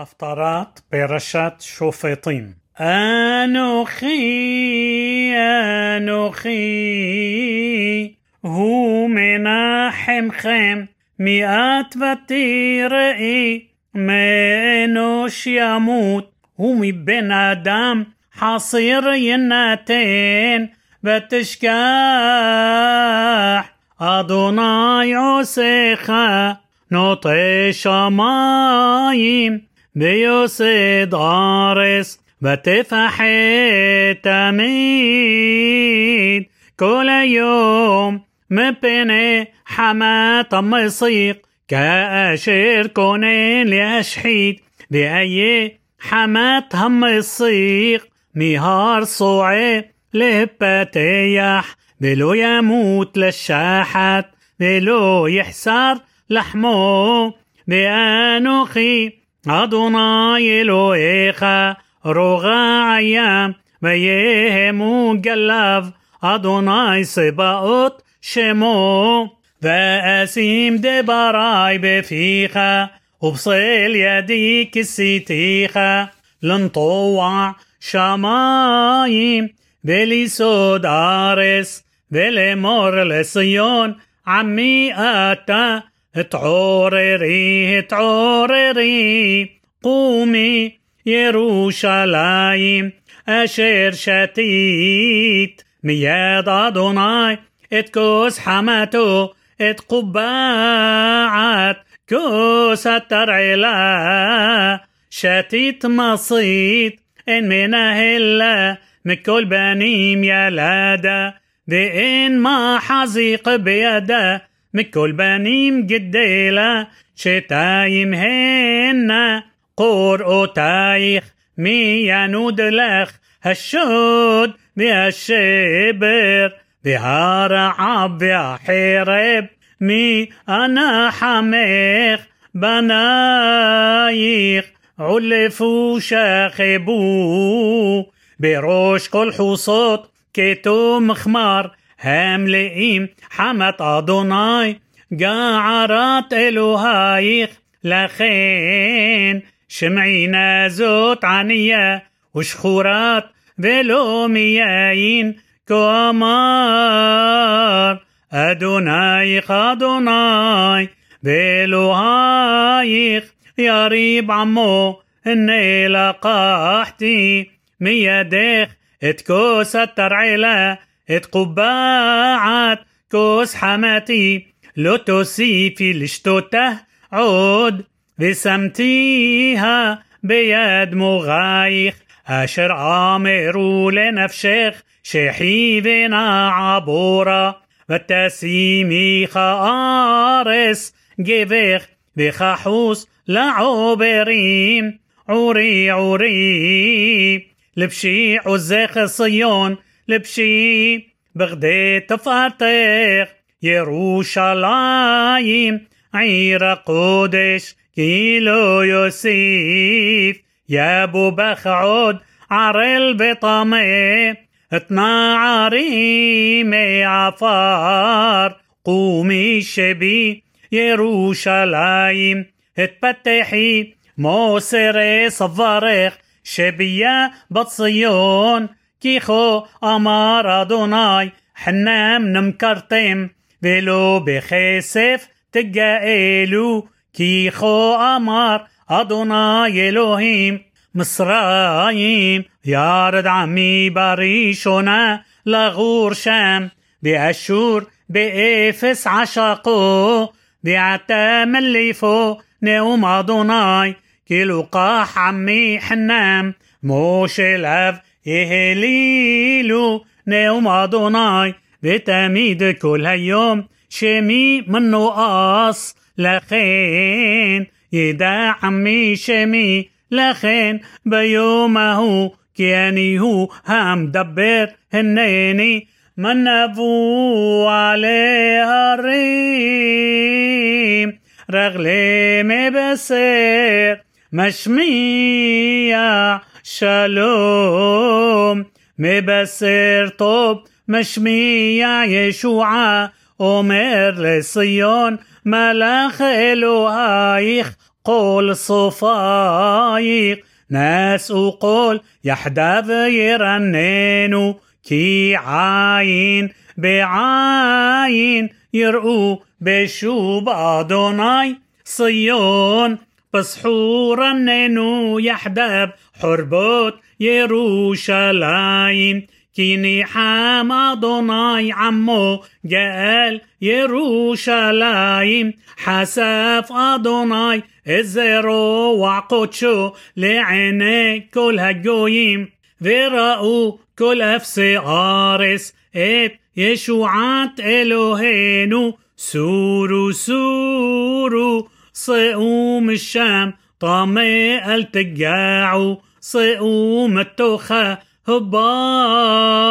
הפטרת פרשת שופטים. אנוכי, אנוכי, הוא מנחמכם, מיעט ותראי, מאנוש ימות, ומבן אדם חסיר יינתן, ותשכח אדוני עושך, נוטה שמיים. بيصيد غارس بتفحت تميد كل يوم مبني حمات مصيق كأشير كونين لأشحيد بأي حمات هم الصيق مهار صوعي لبتيح بلو يموت للشاحت بلو يحسر لحمو بأنوخي אדוני אלוהיך רוגע ים ויהמו גליו אדוני סבאות שמו ואשים דברי בפיך ובצל ידי כיסיתיך לנטוע שמיים וליסוד ארץ ולאמור לציון עמי אתה اتعورري اتعورري قومي يروشلايم أشير شتيت مياد أدوناي اتكوس حماتو اتقباعات كوس الترعلا שתית מצית אין מנהל לה מכל בנים ילדה ואין מחזיק בידה גדלה שתים הנה קראתיך מי ינוד לך השוד והשבר והרעב והחרב מי אנחמך بنايخ. علفو شاخبو بروش كل حصوت كتو مخمار. המלאים חמת אדוני, גערת אלוהיך, לכן שמעינה זאת ענייה ושחורת ולא מיין, כה אמר אדונייך אדוני, ואלוהיך יריב עמו, הנה לקחתי מידך את כוס התרעלה את קובעת כוס חמתי, לא תוסיפי לשתותה עוד, ושמתיה ביד מורייך, אשר עמרו לנפשך, שחי ונע עבורה, ותשימיך ארס גבך, וכחוס לעוברים, עורי עורי, לבשי עוזך ציון, لبشي بغدي تفاتيخ يروشالايم عير قدش كيلو يوسيف يا أبو بخعود عر البطمه اتنا عريمي عفار. قومي شبي يروشالايم اتفتحي موسري صفاريخ شبية بطسيون كيخو أمار أدوناي حنام منمكرطم ولو بخسف تجايلو كيخو أمار أدوناي إلوهيم. מצרים ירד עמי בראשונה לגור שם. ואשור באפס עשקו. ועתה מה לי פה נאם אדוני. כי לקח עמי חנם. מושליו יהילילו נאם אדוני ותמיד כל היום שמי מנואץ לכן يدع عمي شمي لخين بيومه كياني هو هم دبر هنيني. من نبو عليها الريم رغلي مبصر مشميع שלום. מבשר טוב משמיע ישועה, אומר לציון מלאך אלוהיך כל סופייך. נשאו כל יחדיו ירננו, כי עין בעין יראו בשוב אדוני ציון. بسحور النينو يحدب حربوت يروشلايم. כי ניחם אדוני עמו גאל ירושלים. חשף אדוני את זרוע קדשו לעיני כל הגוים וראו כל אפסי ארץ את ישועת אלהינו. סורו סורו צאו משם טמא אל תגעו צאו מתוכה هبارو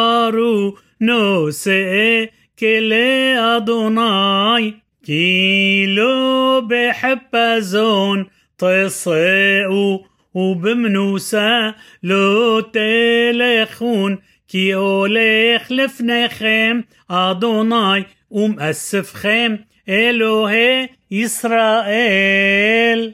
نوسي كلي أدوناي كيلو بحبزون تصيقو وبمنوسا لو تلخون كي أوليخ خيم. أدوناي ومأسف خيم. אלוהי ישראל.